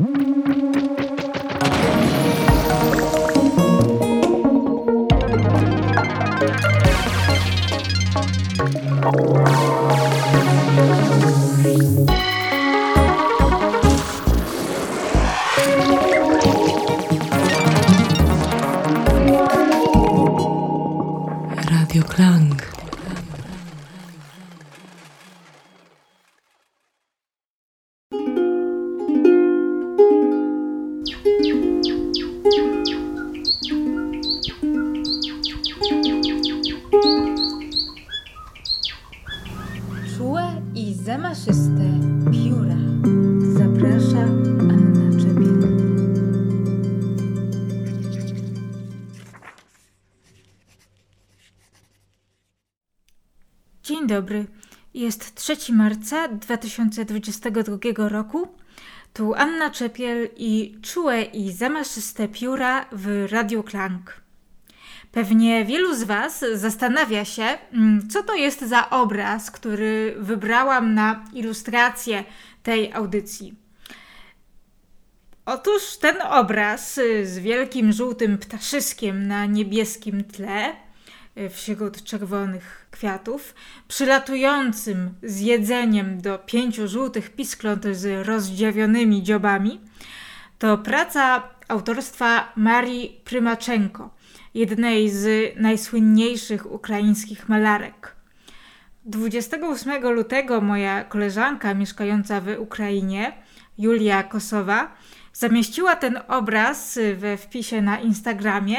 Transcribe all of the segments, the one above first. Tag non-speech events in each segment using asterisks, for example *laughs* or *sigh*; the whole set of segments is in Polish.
Mm-hmm. Marca 2022 roku. Tu Anna Czepiel i czułe i zamaszyste pióra w Radio Klang. Pewnie wielu z Was zastanawia się, mm, co to jest za obraz, który wybrałam na ilustrację tej audycji. Otóż ten obraz z wielkim żółtym ptaszyskiem na niebieskim tle wśród czerwonych kwiatów, przylatującym z jedzeniem do pięciu żółtych piskląt z rozdziawionymi dziobami, to praca autorstwa Marii Prymaczenko, jednej z najsłynniejszych ukraińskich malarek. 28 lutego moja koleżanka mieszkająca w Ukrainie, Julia Kosowa, zamieściła ten obraz we wpisie na Instagramie,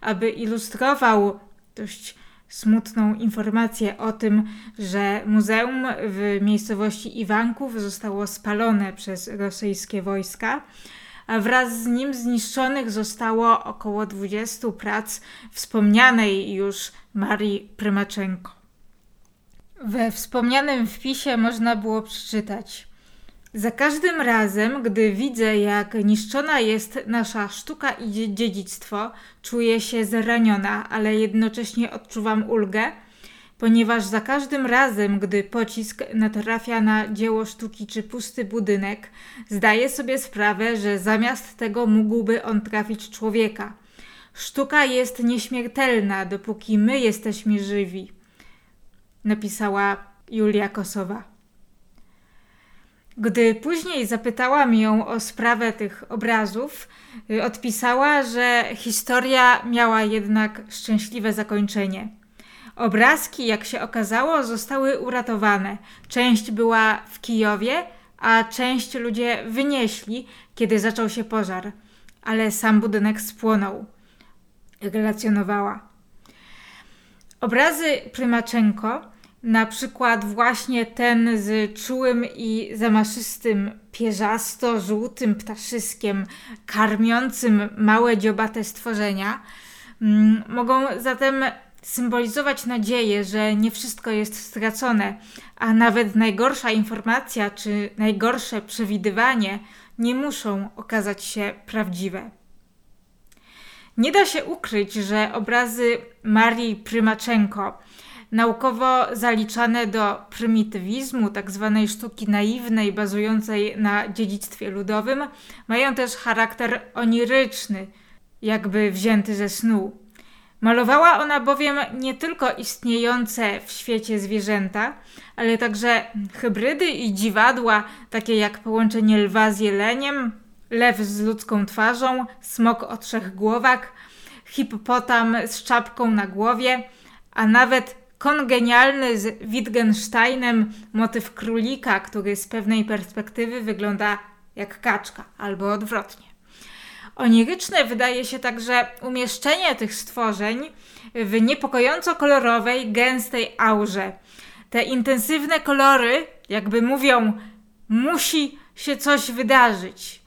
aby ilustrował dość smutną informację o tym, że muzeum w miejscowości Iwanków zostało spalone przez rosyjskie wojska, a wraz z nim zniszczonych zostało około 20 prac wspomnianej już Marii Prymaczenko. We wspomnianym wpisie można było przeczytać: Za każdym razem, gdy widzę, jak niszczona jest nasza sztuka i dzie- dziedzictwo, czuję się zraniona, ale jednocześnie odczuwam ulgę, ponieważ za każdym razem, gdy pocisk natrafia na dzieło sztuki czy pusty budynek, zdaję sobie sprawę, że zamiast tego mógłby on trafić człowieka. Sztuka jest nieśmiertelna, dopóki my jesteśmy żywi napisała Julia Kosowa. Gdy później zapytałam ją o sprawę tych obrazów, y, odpisała, że historia miała jednak szczęśliwe zakończenie. Obrazki, jak się okazało, zostały uratowane. Część była w Kijowie, a część ludzie wynieśli, kiedy zaczął się pożar, ale sam budynek spłonął. Relacjonowała. Obrazy Prymaczenko, na przykład właśnie ten z czułym i zamaszystym pierzasto-żółtym ptaszyskiem karmiącym małe dziobate stworzenia, mm, mogą zatem symbolizować nadzieję, że nie wszystko jest stracone, a nawet najgorsza informacja czy najgorsze przewidywanie nie muszą okazać się prawdziwe. Nie da się ukryć, że obrazy Marii Prymaczenko, naukowo zaliczane do prymitywizmu. Tak sztuki naiwnej, bazującej na dziedzictwie ludowym, mają też charakter oniryczny, jakby wzięty ze snu. Malowała ona bowiem nie tylko istniejące w świecie zwierzęta, ale także hybrydy i dziwadła, takie jak połączenie lwa z jeleniem, lew z ludzką twarzą, smok o trzech głowach, hipopotam z czapką na głowie, a nawet kongenialny z Wittgensteinem motyw królika, który z pewnej perspektywy wygląda jak kaczka, albo odwrotnie. Oniryczne wydaje się także umieszczenie tych stworzeń w niepokojąco kolorowej, gęstej aurze. Te intensywne kolory, jakby mówią, musi się coś wydarzyć.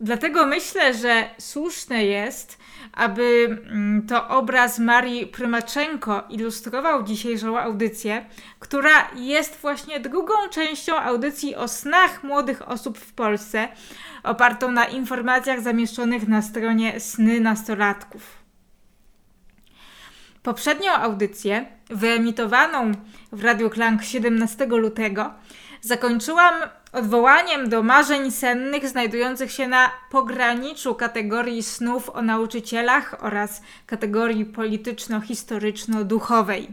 Dlatego myślę, że słuszne jest, aby mm, to obraz Marii Prymaczenko ilustrował dzisiejszą audycję, która jest właśnie drugą częścią audycji o snach młodych osób w Polsce, opartą na informacjach zamieszczonych na stronie Sny Nastolatków. Poprzednią audycję, wyemitowaną w Radiu Klang 17 lutego, zakończyłam odwołaniem do marzeń sennych znajdujących się na pograniczu kategorii snów o nauczycielach oraz kategorii polityczno-historyczno-duchowej.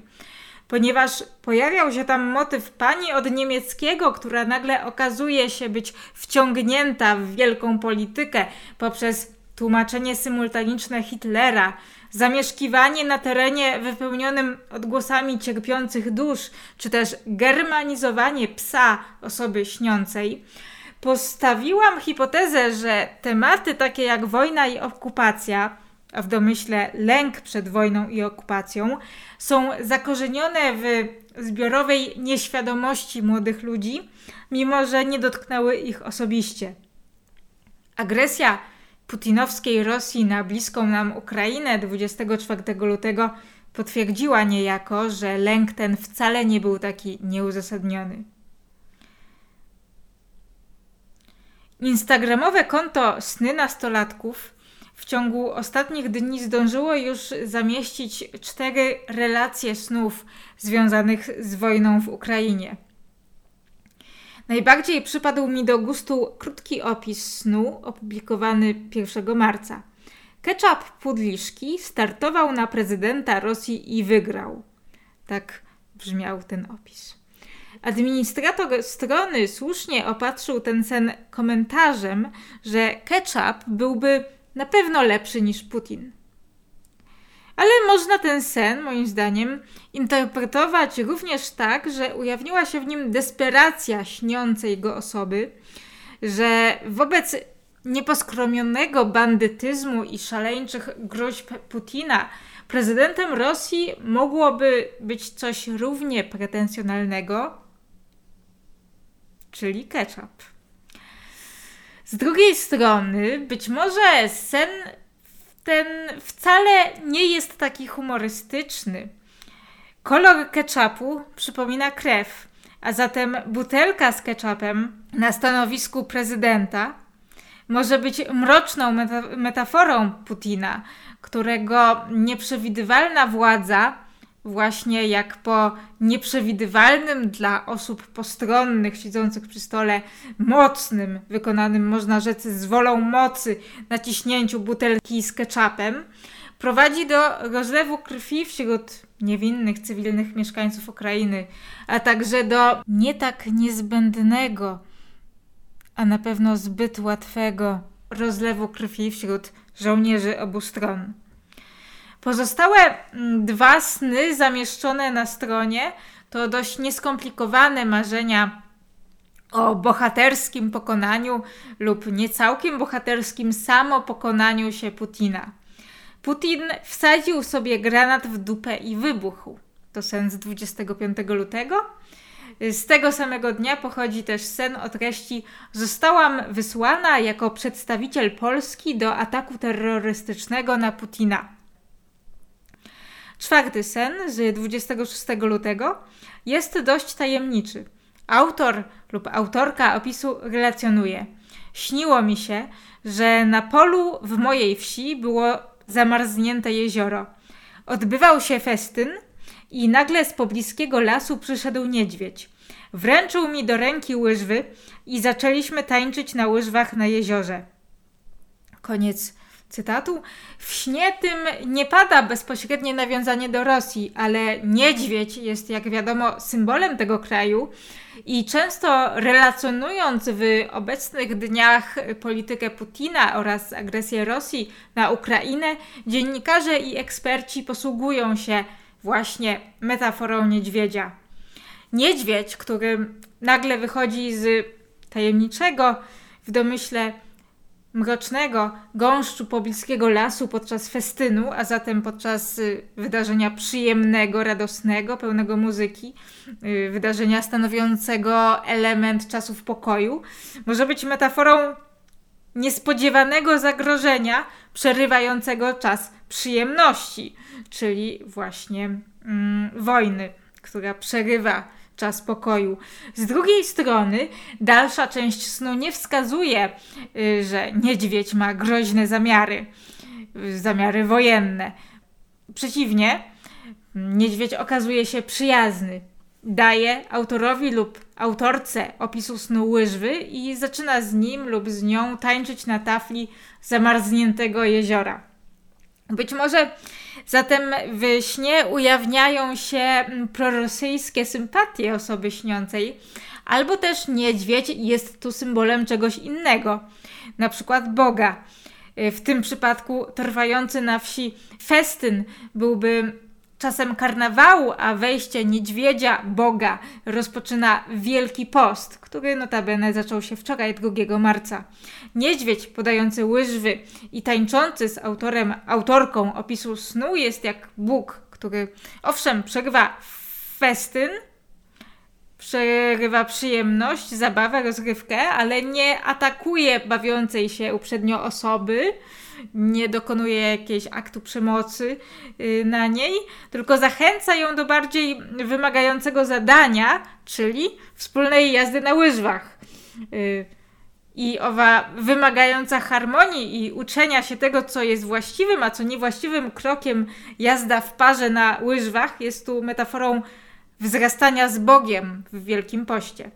Ponieważ pojawiał się tam motyw pani od niemieckiego, która nagle okazuje się być wciągnięta w wielką politykę poprzez tłumaczenie symultaniczne Hitlera, zamieszkiwanie na terenie wypełnionym odgłosami cierpiących dusz, czy też germanizowanie psa osoby śniącej, postawiłam hipotezę, że tematy takie jak wojna i okupacja, a w domyśle lęk przed wojną i okupacją, są zakorzenione w zbiorowej nieświadomości młodych ludzi, mimo że nie dotknęły ich osobiście. Agresja putinowskiej Rosji na bliską nam Ukrainę 24 lutego potwierdziła niejako, że lęk ten wcale nie był taki nieuzasadniony. Instagramowe konto Sny Nastolatków w ciągu ostatnich dni zdążyło już zamieścić cztery relacje snów związanych z wojną w Ukrainie. Najbardziej przypadł mi do gustu krótki opis snu opublikowany 1 marca. Ketchup Pudliszki startował na prezydenta Rosji i wygrał. Tak brzmiał ten opis. Administrator strony słusznie opatrzył ten sen komentarzem, że Ketchup byłby na pewno lepszy niż Putin. Ale można ten sen, moim zdaniem, interpretować również tak, że ujawniła się w nim desperacja śniącej go osoby, że wobec nieposkromionego bandytyzmu i szaleńczych groźb Putina prezydentem Rosji mogłoby być coś równie pretensjonalnego, czyli ketchup. Z drugiej strony, być może sen ten wcale nie jest taki humorystyczny. Kolor ketchupu przypomina krew, a zatem butelka z ketchupem na stanowisku prezydenta może być mroczną metaforą Putina, którego nieprzewidywalna władza właśnie jak po nieprzewidywalnym dla osób postronnych siedzących przy stole mocnym, wykonanym można rzec z wolą mocy naciśnięciu butelki z ketchupem, prowadzi do rozlewu krwi wśród niewinnych cywilnych mieszkańców Ukrainy, a także do nie tak niezbędnego, a na pewno zbyt łatwego rozlewu krwi wśród żołnierzy obu stron. Pozostałe mm, dwa sny zamieszczone na stronie to dość nieskomplikowane marzenia o bohaterskim pokonaniu lub niecałkiem bohaterskim samopokonaniu się Putina. Putin wsadził sobie granat w dupę i wybuchł. To sen z 25 lutego. Z tego samego dnia pochodzi też sen o treści Zostałam wysłana jako przedstawiciel Polski do ataku terrorystycznego na Putina. Czwarty sen z 26 lutego jest dość tajemniczy. Autor lub autorka opisu relacjonuje. Śniło mi się, że na polu w mojej wsi było zamarznięte jezioro. Odbywał się festyn i nagle z pobliskiego lasu przyszedł niedźwiedź. Wręczył mi do ręki łyżwy i zaczęliśmy tańczyć na łyżwach na jeziorze. Koniec cytatu. W śnie tym nie pada bezpośrednie nawiązanie do Rosji, ale niedźwiedź jest, jak wiadomo, symbolem tego kraju i często relacjonując w obecnych dniach politykę Putina oraz agresję Rosji na Ukrainę, dziennikarze i eksperci posługują się właśnie metaforą niedźwiedzia. Niedźwiedź, który nagle wychodzi z tajemniczego w domyśle mrocznego gąszczu pobliskiego lasu podczas festynu, a zatem podczas y, wydarzenia przyjemnego, radosnego, pełnego muzyki, y, wydarzenia stanowiącego element czasów pokoju, może być metaforą niespodziewanego zagrożenia przerywającego czas przyjemności, czyli właśnie mm, wojny, która przerywa czas pokoju. Z drugiej strony, dalsza część snu nie wskazuje, y, że niedźwiedź ma groźne zamiary, y, zamiary wojenne. Przeciwnie, niedźwiedź okazuje się przyjazny, daje autorowi lub autorce opisu snu łyżwy i zaczyna z nim lub z nią tańczyć na tafli zamarzniętego jeziora. Być może zatem w śnie ujawniają się mm, prorosyjskie sympatie osoby śniącej, albo też niedźwiedź jest tu symbolem czegoś innego, na przykład Boga. W tym przypadku trwający na wsi festyn byłby czasem karnawału, a wejście niedźwiedzia Boga rozpoczyna Wielki Post, który notabene zaczął się wczoraj 2 marca. Niedźwiedź podający łyżwy i tańczący z autorem, autorką opisu snu jest jak Bóg, który owszem przerywa festyn, przerywa przyjemność, zabawę, rozrywkę, ale nie atakuje bawiącej się uprzednio osoby, nie dokonuje jakiegoś aktu przemocy y, na niej, tylko zachęca ją do bardziej wymagającego zadania, czyli wspólnej jazdy na łyżwach. Y, I owa wymagająca harmonii i uczenia się tego, co jest właściwym, a co niewłaściwym krokiem jazda w parze na łyżwach, jest tu metaforą wzrastania z Bogiem w Wielkim Poście.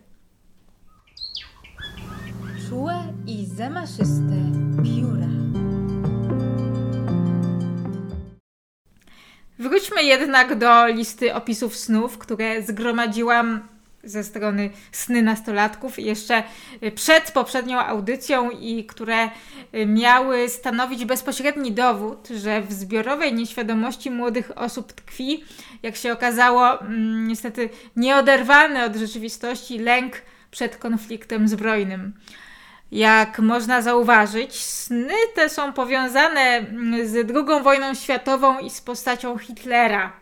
Czułe i zamaszyste pióra. Wróćmy jednak do listy opisów snów, które zgromadziłam ze strony sny nastolatków jeszcze przed poprzednią audycją i które miały stanowić bezpośredni dowód, że w zbiorowej nieświadomości młodych osób tkwi, jak się okazało, mm, niestety nieoderwany od rzeczywistości lęk przed konfliktem zbrojnym. Jak można zauważyć, sny te są powiązane mm, z II wojną światową i z postacią Hitlera.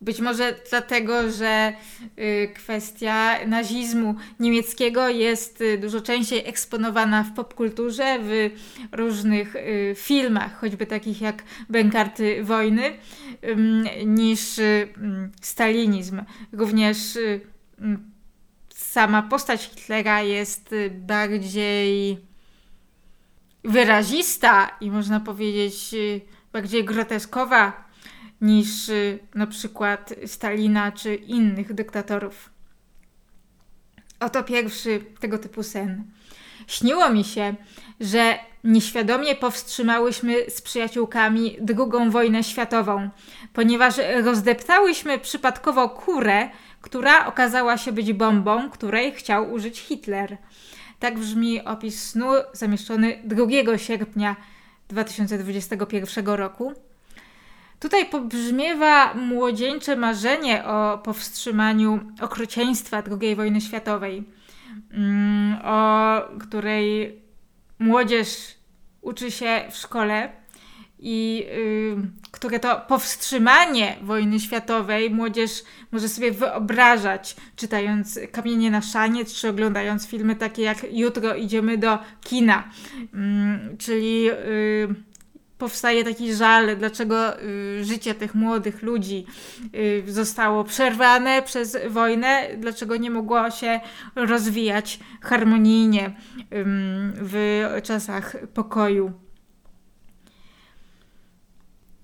Być może dlatego, że y, kwestia nazizmu niemieckiego jest y, dużo częściej eksponowana w popkulturze, w różnych y, filmach, choćby takich jak Bękarty Wojny, niż stalinizm. Również sama postać Hitlera jest y, bardziej wyrazista i można powiedzieć y, bardziej groteskowa niż y, na przykład Stalina czy innych dyktatorów. Oto pierwszy tego typu sen. Śniło mi się, że nieświadomie powstrzymałyśmy z przyjaciółkami drugą wojnę światową, ponieważ rozdeptałyśmy przypadkowo kurę, która okazała się być bombą, której chciał użyć Hitler. Tak brzmi opis snu zamieszczony 2 sierpnia 2021 roku. Tutaj pobrzmiewa młodzieńcze marzenie o powstrzymaniu okrucieństwa II wojny światowej, mm, o której młodzież uczy się w szkole i y, które to powstrzymanie wojny światowej młodzież może sobie wyobrażać, czytając Kamienie na szaniec, czy oglądając filmy takie jak Jutro idziemy do kina. Y, czyli y, powstaje taki żal, dlaczego y, życie tych młodych ludzi y, zostało przerwane przez wojnę, dlaczego nie mogło się rozwijać harmonijnie w czasach pokoju.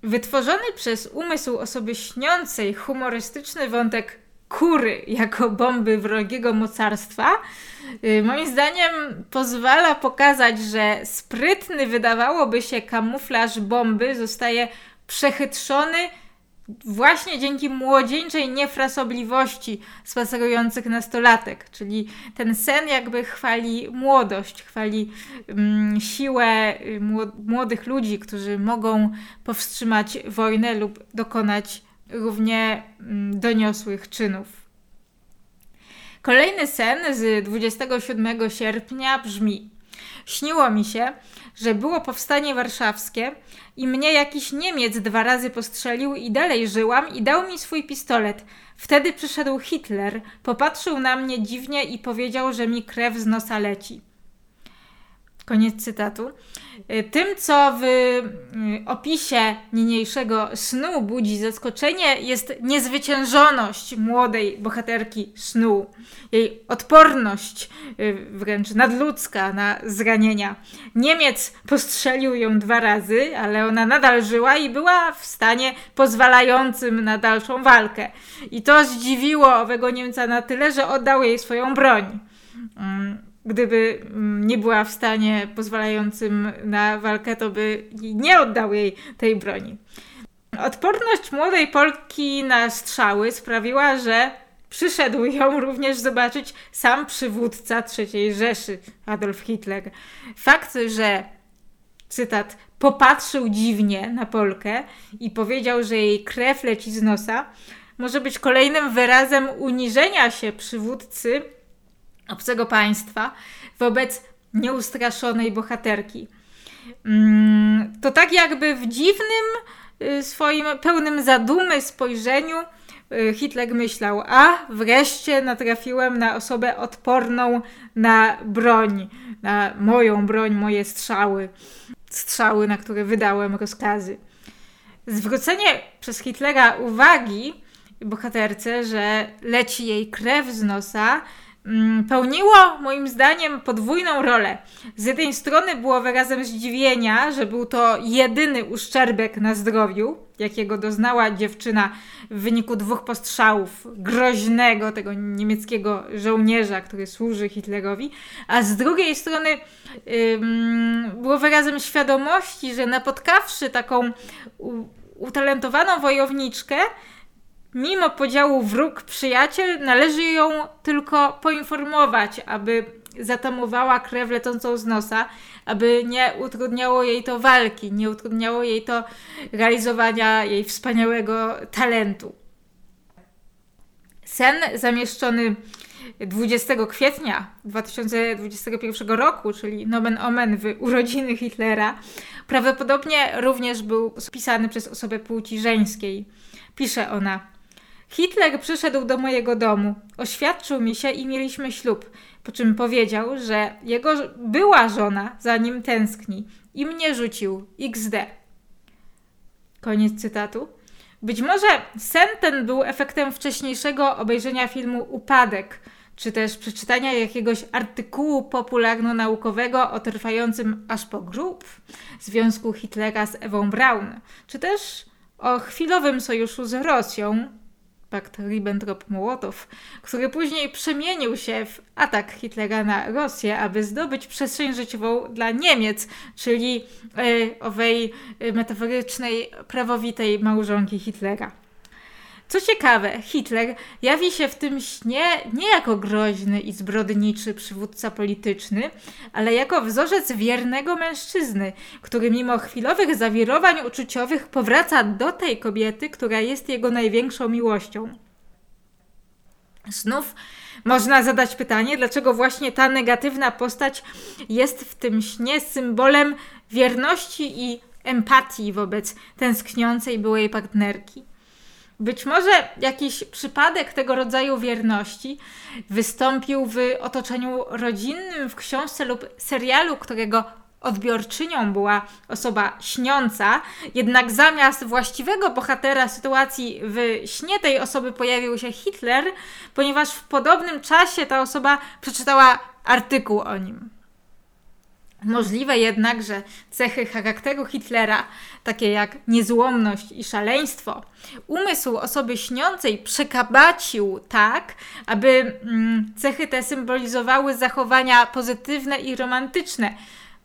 Wytworzony przez umysł osoby śniącej humorystyczny wątek kury jako bomby wrogiego mocarstwa, y, moim zdaniem pozwala pokazać, że sprytny wydawałoby się kamuflaż bomby zostaje przechytrzony właśnie dzięki młodzieńczej niefrasobliwości spacerujących nastolatek, czyli ten sen jakby chwali młodość, chwali mm, siłę y, młodych ludzi, którzy mogą powstrzymać wojnę lub dokonać równie mm, doniosłych czynów. Kolejny sen z 27 sierpnia brzmi: Śniło mi się, że było powstanie warszawskie i mnie jakiś Niemiec dwa razy postrzelił i dalej żyłam i dał mi swój pistolet. Wtedy przyszedł Hitler, popatrzył na mnie dziwnie i powiedział, że mi krew z nosa leci. Koniec cytatu. Y, tym, co w y, opisie niniejszego snu budzi zaskoczenie, jest niezwyciężoność młodej bohaterki snu. Jej odporność, y, wręcz nadludzka na zranienia. Niemiec postrzelił ją dwa razy, ale ona nadal żyła i była w stanie pozwalającym na dalszą walkę. I to zdziwiło owego Niemca na tyle, że oddał jej swoją broń. Gdyby mm, nie była w stanie pozwalającym na walkę, to by nie oddał jej tej broni. Odporność młodej Polki na strzały sprawiła, że przyszedł ją również zobaczyć sam przywódca III Rzeszy, Adolf Hitler. Fakt, że cytat, popatrzył dziwnie na Polkę i powiedział, że jej krew leci z nosa, może być kolejnym wyrazem uniżenia się przywódcy obcego państwa wobec nieustraszonej bohaterki. Mm, to tak jakby w dziwnym, y, swoim pełnym zadumy spojrzeniu y, Hitler myślał, a wreszcie natrafiłem na osobę odporną na broń, na moją broń, moje strzały, strzały, na które wydałem rozkazy. Zwrócenie przez Hitlera uwagi bohaterce, że leci jej krew z nosa, pełniło moim zdaniem podwójną rolę. Z jednej strony było wyrazem zdziwienia, że był to jedyny uszczerbek na zdrowiu, jakiego doznała dziewczyna w wyniku dwóch postrzałów groźnego tego niemieckiego żołnierza, który służy Hitlerowi, a z drugiej strony ym, było wyrazem świadomości, że napotkawszy taką utalentowaną wojowniczkę, mimo podziału wróg-przyjaciel, należy ją tylko poinformować, aby zatamowała krew lecącą z nosa, aby nie utrudniało jej to walki, nie utrudniało jej to realizowania jej wspaniałego talentu. Sen zamieszczony 20 kwietnia 2021 roku, czyli nomen omen w urodziny Hitlera, prawdopodobnie również był spisany przez osobę płci żeńskiej. Pisze ona: Hitler przyszedł do mojego domu, oświadczył mi się i mieliśmy ślub, po czym powiedział, że jego była żona za nim tęskni i mnie rzucił XD. Koniec cytatu. Być może sen ten był efektem wcześniejszego obejrzenia filmu Upadek, czy też przeczytania jakiegoś artykułu popularno-naukowego o trwającym aż po grób związku Hitlera z Ewą Braun, czy też o chwilowym sojuszu z Rosją, pakt Ribbentrop-Mołotow, który później przemienił się w atak Hitlera na Rosję, aby zdobyć przestrzeń życiową dla Niemiec, czyli y, owej e, metaforycznej, prawowitej małżonki Hitlera. Co ciekawe, Hitler jawi się w tym śnie nie jako groźny i zbrodniczy przywódca polityczny, ale jako wzorzec wiernego mężczyzny, który mimo chwilowych zawirowań uczuciowych powraca do tej kobiety, która jest jego największą miłością. Znów można zadać pytanie, dlaczego właśnie ta negatywna postać jest w tym śnie symbolem wierności i empatii wobec tęskniącej byłej partnerki. Być może jakiś przypadek tego rodzaju wierności wystąpił w otoczeniu rodzinnym, w książce lub serialu, którego odbiorczynią była osoba śniąca, jednak zamiast właściwego bohatera sytuacji w śnie tej osoby pojawił się Hitler, ponieważ w podobnym czasie ta osoba przeczytała artykuł o nim. Możliwe jednak, że cechy charakteru Hitlera, takie jak niezłomność i szaleństwo, umysł osoby śniącej przekabacił tak, aby mm, cechy te symbolizowały zachowania pozytywne i romantyczne,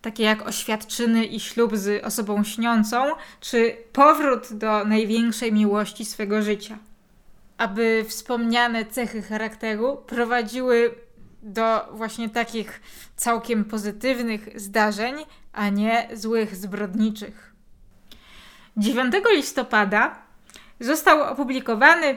takie jak oświadczyny i ślub z osobą śniącą, czy powrót do największej miłości swego życia. Aby wspomniane cechy charakteru prowadziły do właśnie takich całkiem pozytywnych zdarzeń, a nie złych, zbrodniczych. 9 listopada został opublikowany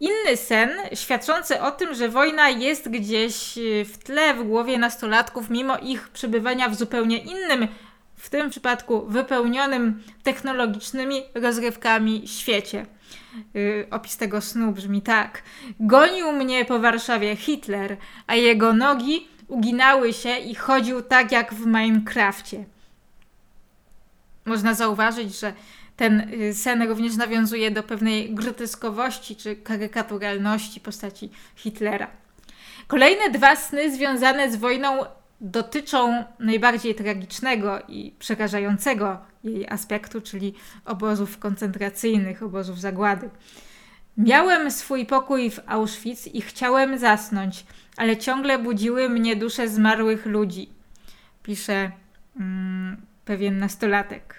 inny sen świadczący o tym, że wojna jest gdzieś w tle w głowie nastolatków, mimo ich przebywania w zupełnie innym, w tym przypadku wypełnionym technologicznymi rozrywkami świecie. Yy, opis tego snu brzmi tak. Gonił mnie po Warszawie Hitler, a jego nogi uginały się i chodził tak jak w Minecrafcie. Można zauważyć, że ten y, sen również nawiązuje do pewnej groteskowości czy karykaturalności postaci Hitlera. Kolejne dwa sny związane z wojną dotyczą najbardziej tragicznego i przerażającego jej aspektu, czyli obozów koncentracyjnych, obozów zagłady. Miałem swój pokój w Auschwitz i chciałem zasnąć, ale ciągle budziły mnie dusze zmarłych ludzi, pisze mm, pewien nastolatek.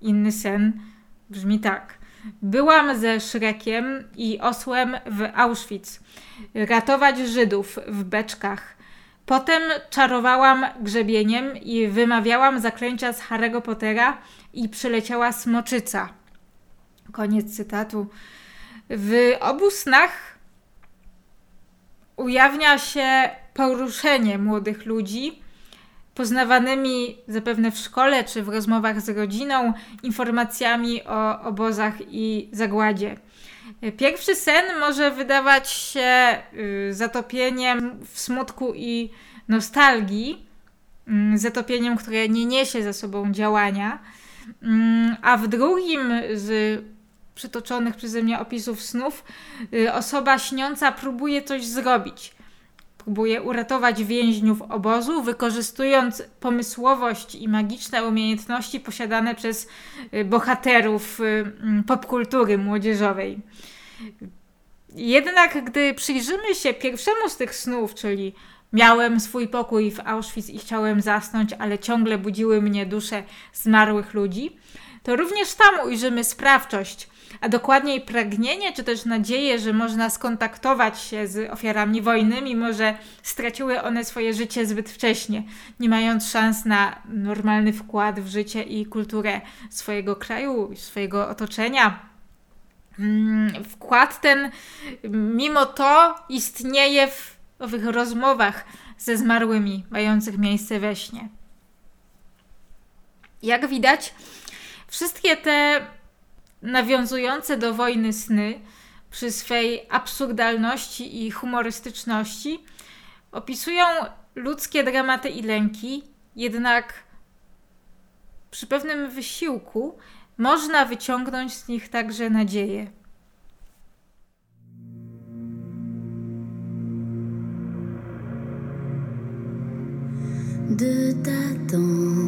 Inny sen brzmi tak. Byłam ze Szrekiem i osłem w Auschwitz. Ratować Żydów w beczkach. Potem czarowałam grzebieniem i wymawiałam zaklęcia z Harry'ego Pottera i przyleciała smoczyca. Koniec cytatu. W obu snach ujawnia się poruszenie młodych ludzi, poznawanymi zapewne w szkole czy w rozmowach z rodziną informacjami o obozach i zagładzie. Pierwszy sen może wydawać się y, zatopieniem w smutku i nostalgii, mm, zatopieniem, które nie niesie ze sobą działania, mm, a w drugim z przytoczonych przeze mnie opisów snów y, osoba śniąca próbuje coś zrobić. Próbuje uratować więźniów obozu, wykorzystując pomysłowość i magiczne umiejętności posiadane przez y, bohaterów mm, popkultury młodzieżowej. Jednak gdy przyjrzymy się pierwszemu z tych snów, czyli miałem swój pokój w Auschwitz i chciałem zasnąć, ale ciągle budziły mnie dusze zmarłych ludzi, to również tam ujrzymy sprawczość, a dokładniej pragnienie, czy też nadzieję, że można skontaktować się z ofiarami wojny, mimo że straciły one swoje życie zbyt wcześnie, nie mając szans na normalny wkład w życie i kulturę swojego kraju, swojego otoczenia. Mm, wkład ten, mimo to, istnieje w owych rozmowach ze zmarłymi, mających miejsce we śnie. Jak widać, wszystkie te nawiązujące do wojny sny, przy swej absurdalności i humorystyczności, opisują ludzkie dramaty i lęki, jednak przy pewnym wysiłku można wyciągnąć z nich także nadzieję. De t'attendre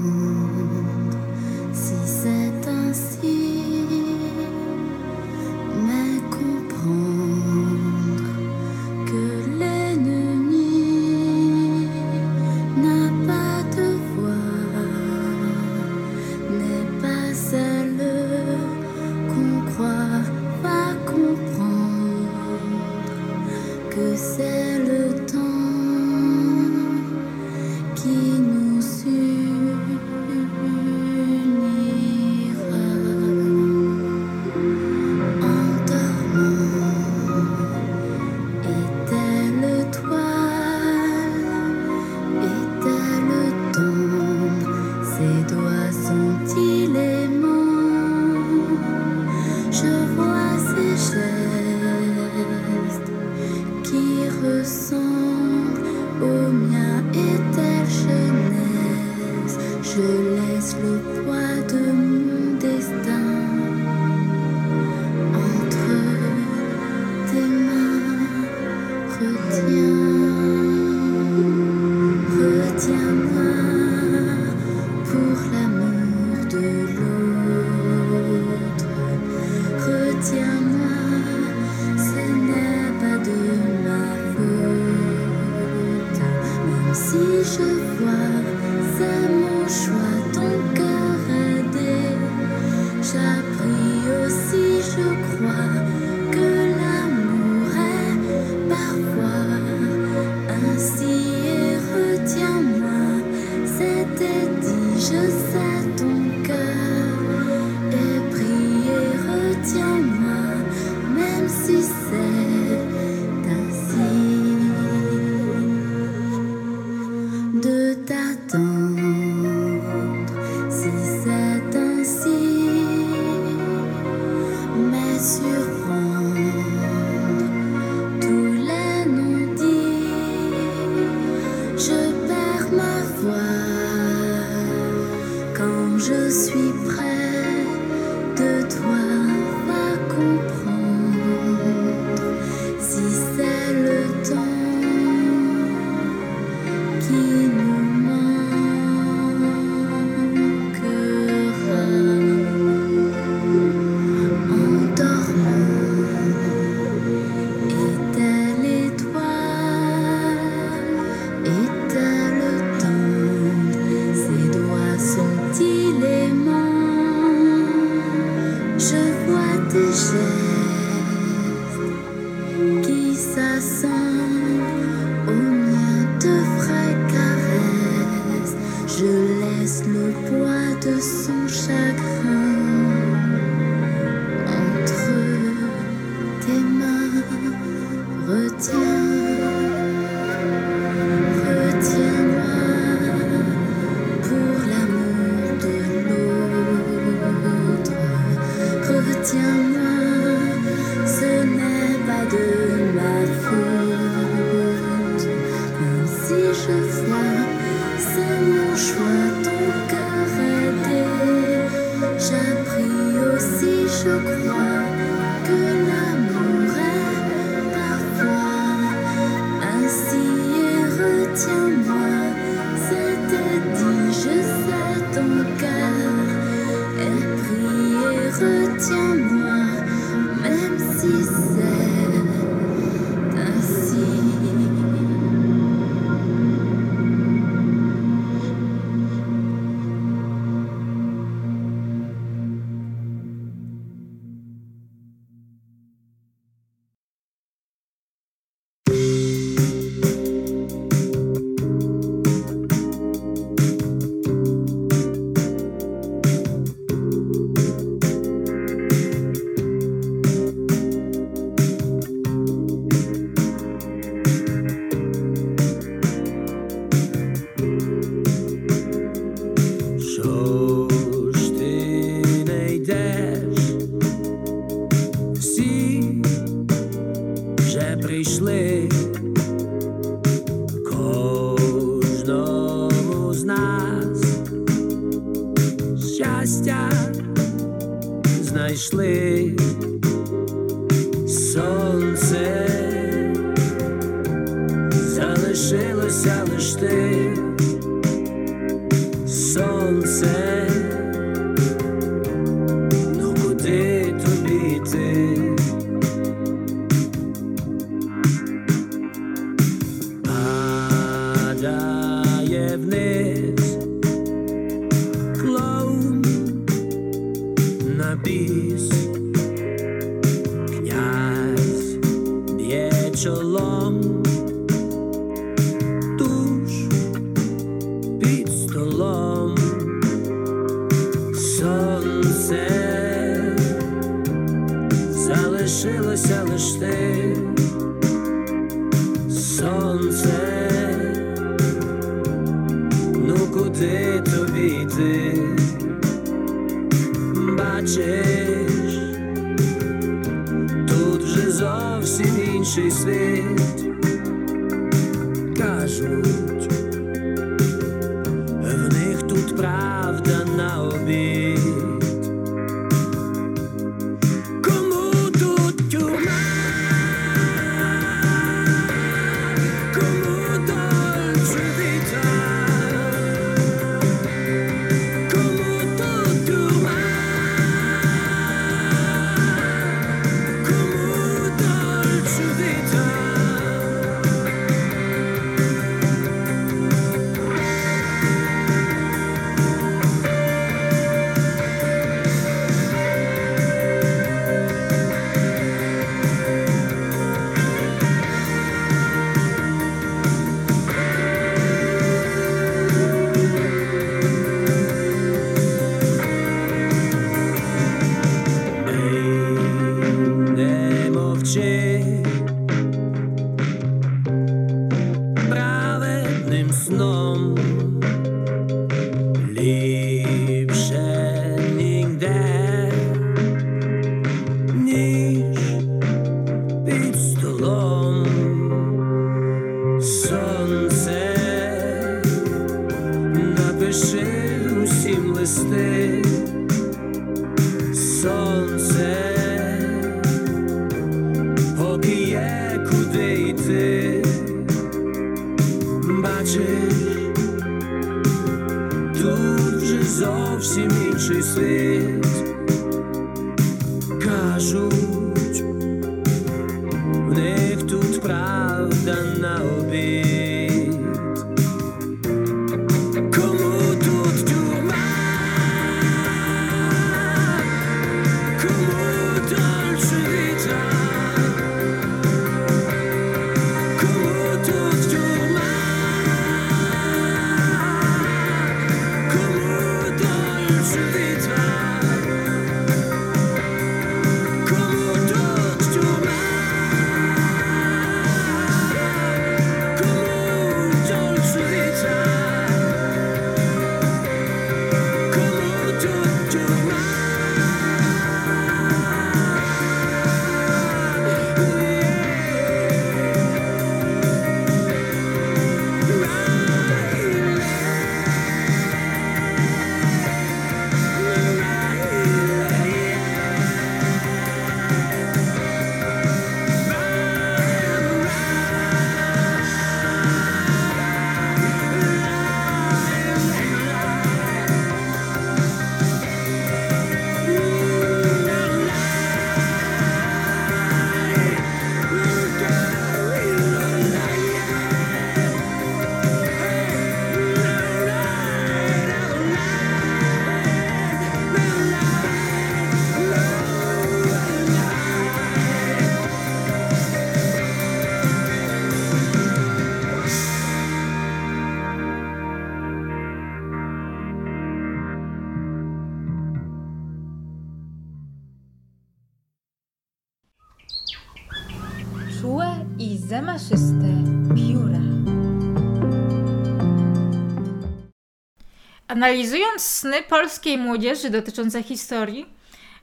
Analizując sny polskiej młodzieży dotyczące historii,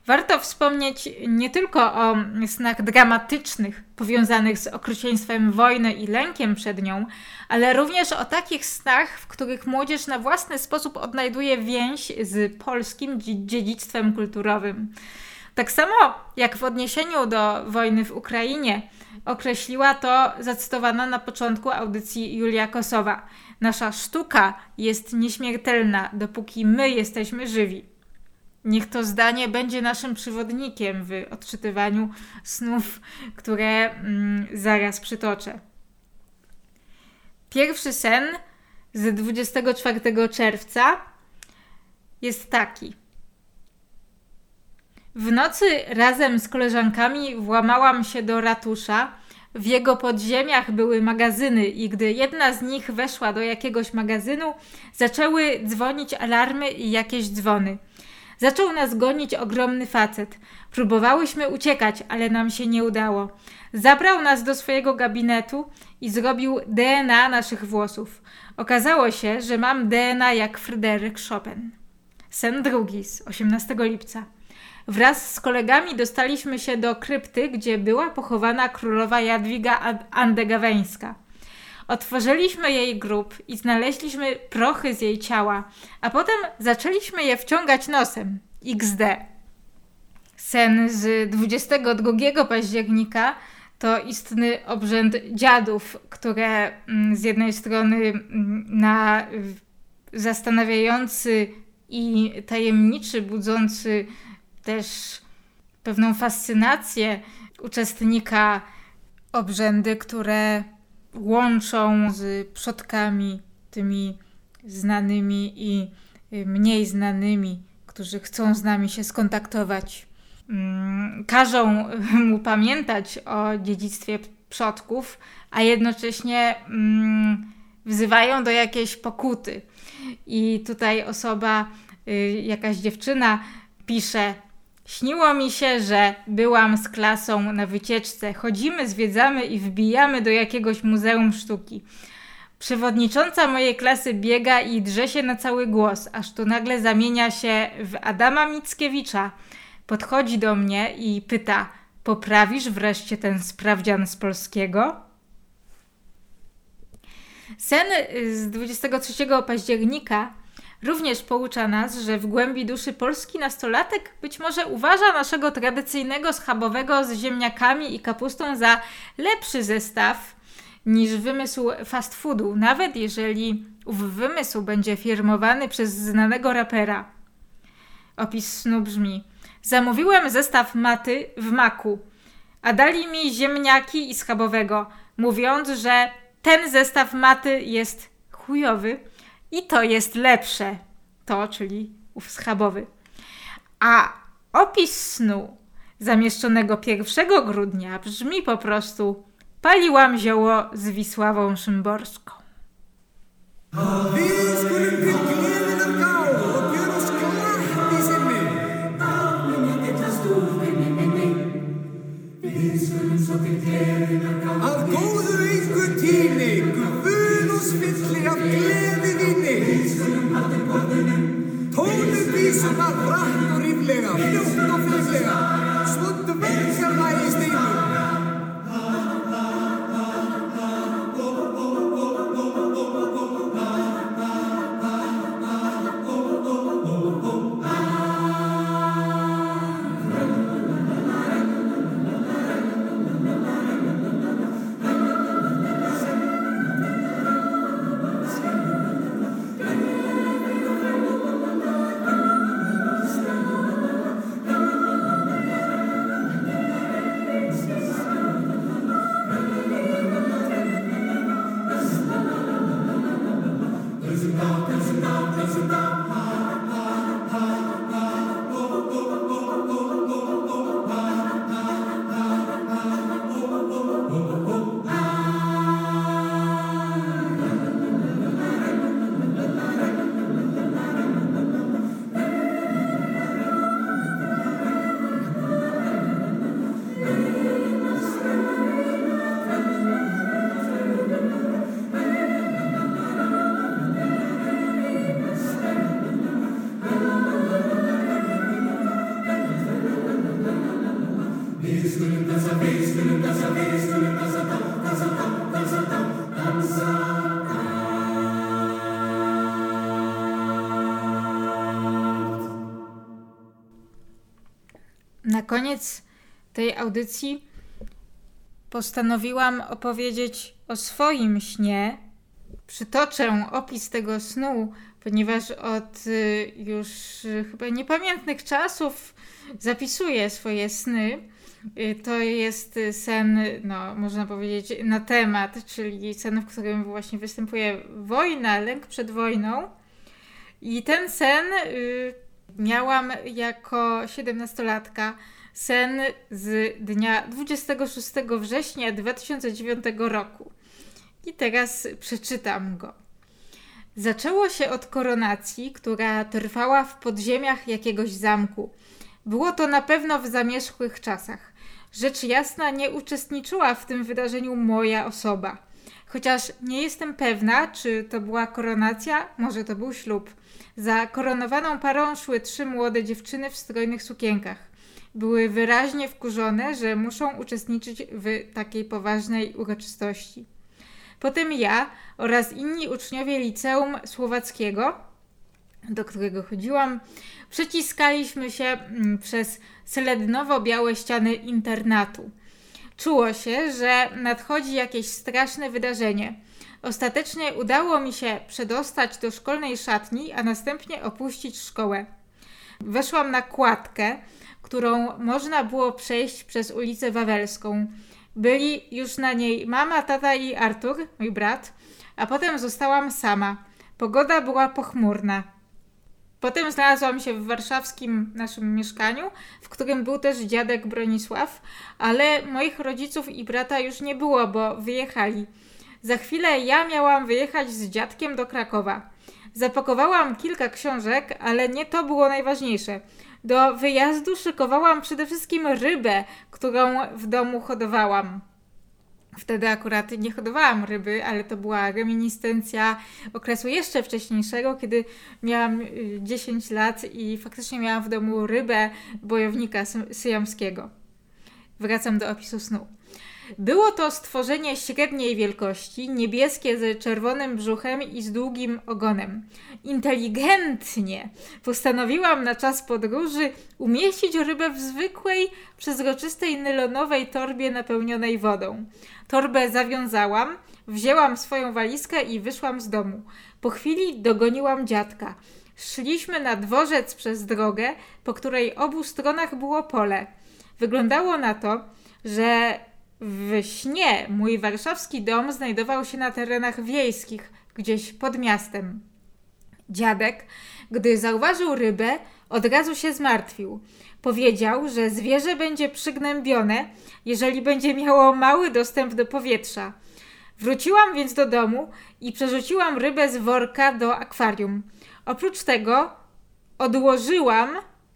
warto wspomnieć nie tylko o snach dramatycznych powiązanych z okrucieństwem wojny i lękiem przed nią, ale również o takich snach, w których młodzież na własny sposób odnajduje więź z polskim dzie- dziedzictwem kulturowym. Tak samo jak w odniesieniu do wojny w Ukrainie, określiła to zacytowana na początku audycji Julia Kosowa. Nasza sztuka jest nieśmiertelna, dopóki my jesteśmy żywi. Niech to zdanie będzie naszym przewodnikiem w odczytywaniu snów, które mm, zaraz przytoczę. Pierwszy sen z 24 czerwca jest taki. W nocy razem z koleżankami włamałam się do ratusza. W jego podziemiach były magazyny, i gdy jedna z nich weszła do jakiegoś magazynu, zaczęły dzwonić alarmy i jakieś dzwony. Zaczął nas gonić ogromny facet. Próbowałyśmy uciekać, ale nam się nie udało. Zabrał nas do swojego gabinetu i zrobił DNA naszych włosów. Okazało się, że mam DNA jak Fryderyk Chopin. Sen drugi z 18 lipca. Wraz z kolegami dostaliśmy się do krypty, gdzie była pochowana królowa Jadwiga Ad- Andegaweńska. Otworzyliśmy jej grób i znaleźliśmy prochy z jej ciała, a potem zaczęliśmy je wciągać nosem. XD. Sen z 22 października to istny obrzęd dziadów, które mm, z jednej strony mm, na zastanawiający i tajemniczy, budzący też pewną fascynację uczestnika obrzędy, które łączą z przodkami tymi znanymi i y, mniej znanymi, którzy chcą z nami się skontaktować. Mm, Każą *laughs* mu pamiętać o dziedzictwie przodków, a jednocześnie mm, wzywają do jakiejś pokuty. I tutaj osoba, y, jakaś dziewczyna pisze: Śniło mi się, że byłam z klasą na wycieczce. Chodzimy, zwiedzamy i wbijamy do jakiegoś muzeum sztuki. Przewodnicząca mojej klasy biega i drze się na cały głos, aż tu nagle zamienia się w Adama Mickiewicza. Podchodzi do mnie i pyta: Poprawisz wreszcie ten sprawdzian z polskiego? Sen y, z 23 października Również poucza nas, że w głębi duszy polski nastolatek być może uważa naszego tradycyjnego schabowego z ziemniakami i kapustą za lepszy zestaw niż wymysł fast foodu, nawet jeżeli ów wymysł będzie firmowany przez znanego rapera. Opis snu brzmi: Zamówiłem zestaw maty w maku, a dali mi ziemniaki i schabowego, mówiąc, że ten zestaw maty jest chujowy i to jest lepsze. To, czyli ów schabowy. A opis snu zamieszczonego 1 grudnia brzmi po prostu Paliłam zioło z Wisławą Szymborską. Skulum Sana Rahto Rivlega, Fjorto Fjortlega. Koniec tej audycji postanowiłam opowiedzieć o swoim śnie. Przytoczę opis tego snu, ponieważ od y, już y, chyba niepamiętnych czasów zapisuję swoje sny. Y, To jest sen, no, można powiedzieć, na temat, czyli sen, w którym właśnie występuje wojna, lęk przed wojną. I ten sen miałam jako 17-latka. Sen z dnia 26 września 2009 roku. I teraz przeczytam go. Zaczęło się od koronacji, która trwała w podziemiach jakiegoś zamku. Było to na pewno w zamierzchłych czasach. Rzecz jasna nie uczestniczyła w tym wydarzeniu moja osoba. Chociaż nie jestem pewna, czy to była koronacja, może to był ślub. Za koronowaną parą szły trzy młode dziewczyny w strojnych sukienkach. Były wyraźnie wkurzone, że muszą uczestniczyć w takiej poważnej uroczystości. Potem ja oraz inni uczniowie liceum słowackiego, do którego chodziłam, przeciskaliśmy się mm, przez selednowo-białe ściany internatu. Czuło się, że nadchodzi jakieś straszne wydarzenie. Ostatecznie udało mi się przedostać do szkolnej szatni, a następnie opuścić szkołę. Weszłam na kładkę, którą można było przejść przez ulicę Wawelską. Byli już na niej mama, tata i Artur, mój brat, a potem zostałam sama. Pogoda była pochmurna. Potem znalazłam się w warszawskim naszym mieszkaniu, w którym był też dziadek Bronisław, ale moich rodziców i brata już nie było, bo wyjechali. Za chwilę ja miałam wyjechać z dziadkiem do Krakowa. Zapakowałam kilka książek, ale nie to było najważniejsze. Do wyjazdu szykowałam przede wszystkim rybę, którą w domu hodowałam. Wtedy akurat nie hodowałam ryby, ale to była reminiscencja okresu jeszcze wcześniejszego, kiedy miałam y, 10 lat i faktycznie miałam w domu rybę bojownika sy- syjamskiego. Wracam do opisu snu. Było to stworzenie średniej wielkości, niebieskie z czerwonym brzuchem i z długim ogonem. Inteligentnie postanowiłam na czas podróży umieścić rybę w zwykłej, przezroczystej nylonowej torbie napełnionej wodą. Torbę zawiązałam, wzięłam swoją walizkę i wyszłam z domu. Po chwili dogoniłam dziadka. Szliśmy na dworzec przez drogę, po której obu stronach było pole. Wyglądało na to, że w śnie mój warszawski dom znajdował się na terenach wiejskich, gdzieś pod miastem. Dziadek, gdy zauważył rybę, od razu się zmartwił. Powiedział, że zwierzę będzie przygnębione, jeżeli będzie miało mały dostęp do powietrza. Wróciłam więc do domu i przerzuciłam rybę z worka do akwarium. Oprócz tego odłożyłam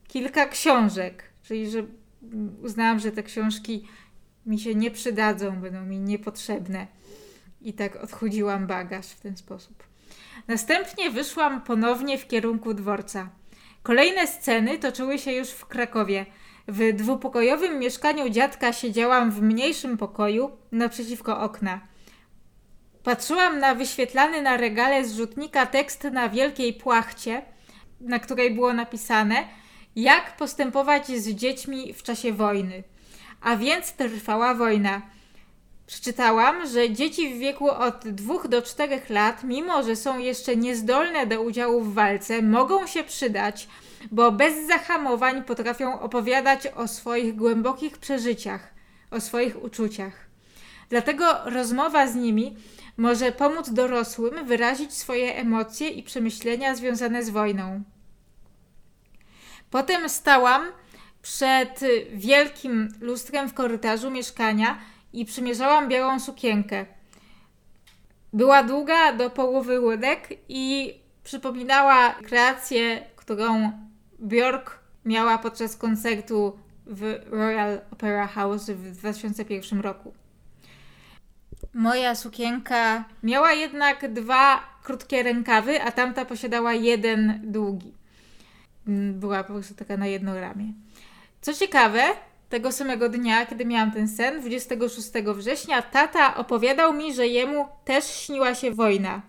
kilka książek, czyli że uznałam, że te książki mi się nie przydadzą, będą mi niepotrzebne. I tak odchudziłam bagaż w ten sposób. Następnie wyszłam ponownie w kierunku dworca. Kolejne sceny toczyły się już w Krakowie. W dwupokojowym mieszkaniu dziadka siedziałam w mniejszym pokoju naprzeciwko okna. Patrzyłam na wyświetlany na regale zrzutnika tekst na wielkiej płachcie, na której było napisane jak postępować z dziećmi w czasie wojny. A więc trwała wojna. Przeczytałam, że dzieci w wieku od 2 do 4 lat, mimo że są jeszcze niezdolne do udziału w walce, mogą się przydać, bo bez zahamowań potrafią opowiadać o swoich głębokich przeżyciach, o swoich uczuciach. Dlatego rozmowa z nimi może pomóc dorosłym wyrazić swoje emocje i przemyślenia związane z wojną. Potem stałam przed wielkim lustrem w korytarzu mieszkania i przymierzałam białą sukienkę. Była długa do połowy łydek i przypominała kreację, którą Björk miała podczas koncertu w Royal Opera House w 2001 roku. Moja sukienka miała jednak dwa krótkie rękawy, a tamta posiadała jeden długi. Mm, była po prostu taka na jedno ramię. Co ciekawe, tego samego dnia, kiedy miałam ten sen, 26 września, tata opowiadał mi, że jemu też śniła się wojna.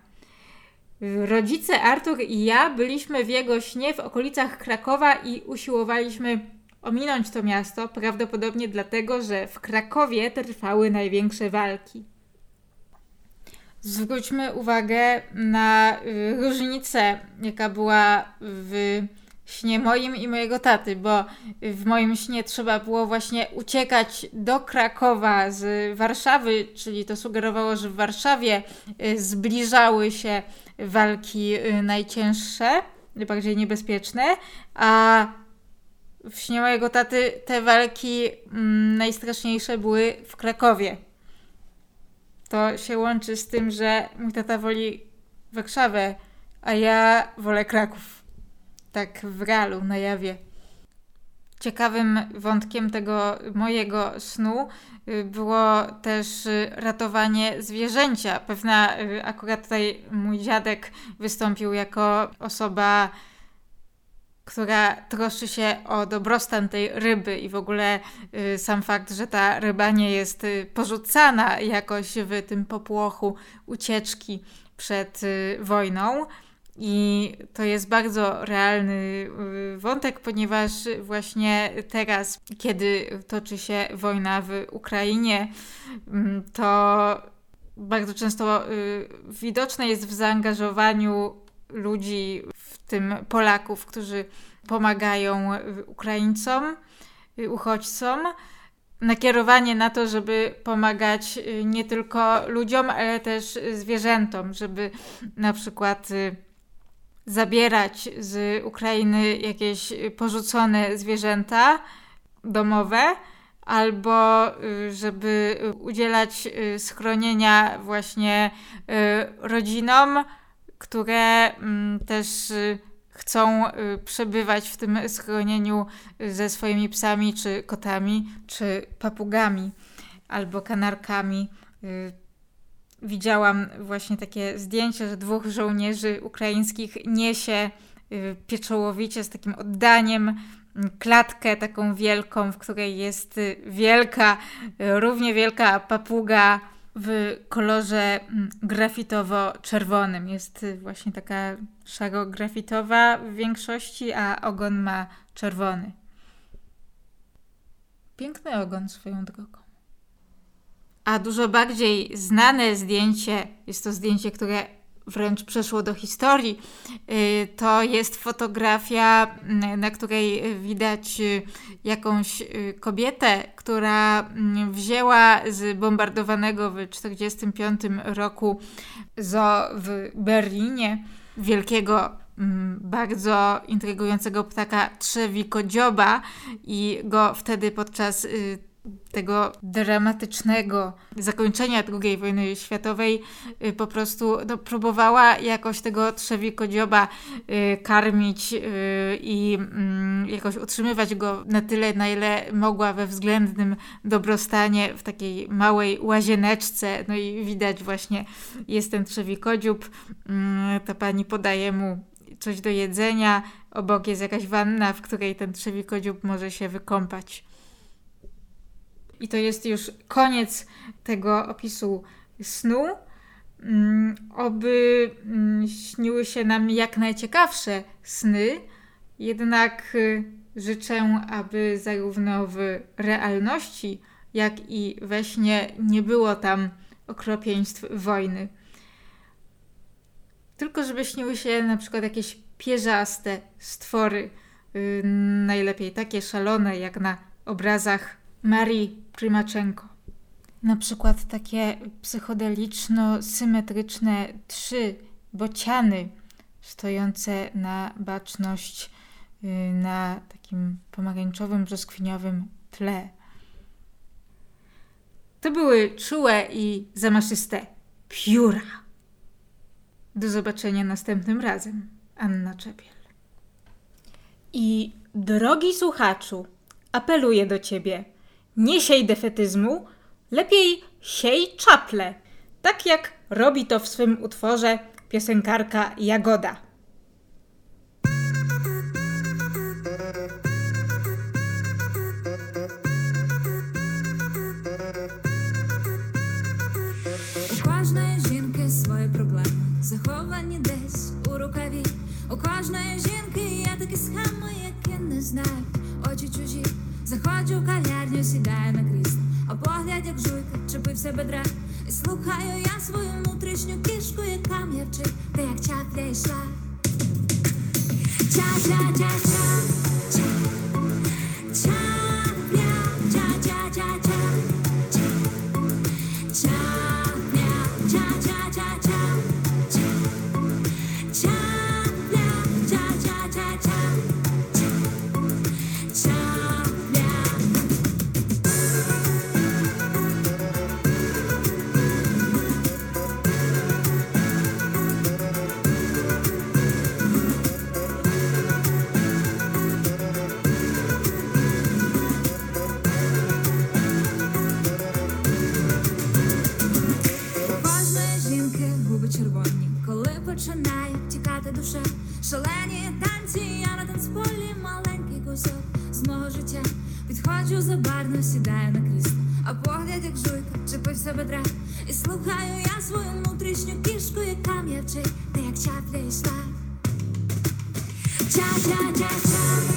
Rodzice Artur i ja byliśmy w jego śnie w okolicach Krakowa i usiłowaliśmy ominąć to miasto, prawdopodobnie dlatego, że w Krakowie trwały największe walki. Zwróćmy uwagę na y, różnicę, jaka była w śnie moim i mojego taty, bo w moim śnie trzeba było właśnie uciekać do Krakowa z Warszawy, czyli to sugerowało, że w Warszawie y, zbliżały się walki y, najcięższe, najbardziej niebezpieczne, a w śnie mojego taty te walki mm, najstraszniejsze były w Krakowie. To się łączy z tym, że mój tata woli Warszawę, a ja wolę Kraków tak w realu, na jawie. Ciekawym wątkiem tego mojego snu y, było też y, ratowanie zwierzęcia. Pewna, y, akurat tutaj mój dziadek wystąpił jako osoba, która troszczy się o dobrostan tej ryby i w ogóle sam fakt, że ta ryba nie jest porzucana jakoś w tym popłochu ucieczki przed wojną i to jest bardzo realny y, wątek, ponieważ właśnie teraz, kiedy toczy się wojna w Ukrainie, mm, to bardzo często y, widoczne jest w zaangażowaniu ludzi, w tym Polaków, którzy pomagają Ukraińcom, y, uchodźcom, nakierowanie na to, żeby pomagać nie tylko ludziom, ale też zwierzętom, żeby na przykład zabierać z Ukrainy jakieś porzucone zwierzęta domowe, albo y, żeby udzielać y, schronienia właśnie y, rodzinom, które mm, też chcą przebywać w tym schronieniu ze swoimi psami, czy kotami, czy papugami, albo kanarkami widziałam właśnie takie zdjęcie, że dwóch żołnierzy ukraińskich niesie y, pieczołowicie z takim oddaniem klatkę taką wielką, w której jest wielka, równie wielka papuga w kolorze mm, grafitowo-czerwonym. Jest właśnie taka szaro-grafitowa w większości, a ogon ma czerwony. Piękny ogon swoją drogą. A dużo bardziej znane zdjęcie, jest to zdjęcie, które wręcz przeszło do historii, y, to jest fotografia, mm, na której widać y, jakąś y, kobietę, która mm, wzięła z bombardowanego w 1945 roku zoo w Berlinie wielkiego mm, bardzo intrygującego ptaka trzewikodzioba i go wtedy podczas tego dramatycznego zakończenia II wojny światowej y, po prostu no, próbowała jakoś tego trzewikodzioba y, karmić y, i mm, jakoś utrzymywać go na tyle, na ile mogła we względnym dobrostanie w takiej małej łazieneczce. No i widać właśnie jest ten trzewikodziób, mm, ta pani podaje mu coś do jedzenia, obok jest jakaś wanna, w której ten trzewikodziób może się wykąpać. I to jest już koniec tego opisu snu. Mm, oby mm, śniły się nam jak najciekawsze sny, jednak y, życzę, aby zarówno w realności, jak i we śnie nie było tam okropieństw wojny. Tylko żeby śniły się na przykład jakieś pierzaste stwory, y, najlepiej takie szalone jak na obrazach Marii Primaczenko. Na przykład takie psychodeliczno-symetryczne trzy bociany stojące na baczność y, na takim pomarańczowym, brzoskwiniowym tle. To były czułe i zamaszyste pióra. Do zobaczenia następnym razem. Anna Czepiel. I drogi słuchaczu, apeluję do ciebie – nie siej defetyzmu, lepiej siej czaple, tak jak robi to w swym utworze piosenkarka Jagoda. У кожної жінки свої проблеми, заховані десь у рукаві. У кожної жінки є такі схеми, які не знають очі чужі. Заходжу в кав'ярню, сідаю на крісло, а погляд, як жуйка, чепився бедра. І слухаю я свою внутрішню кішку, яка м'явчить, та як чапля йшла. Ча-ча-ча-ча, чапля, губи червоні, коли починає тікати душа. Шалені танці, я на танцполі маленький кусок з мого життя. Підходжу за барно, сідаю на крісло, а погляд, як жуйка, чепився бедра. І слухаю я свою внутрішню кішку, яка м'явчить, та як чапля йшла. Ча-ча-ча-ча,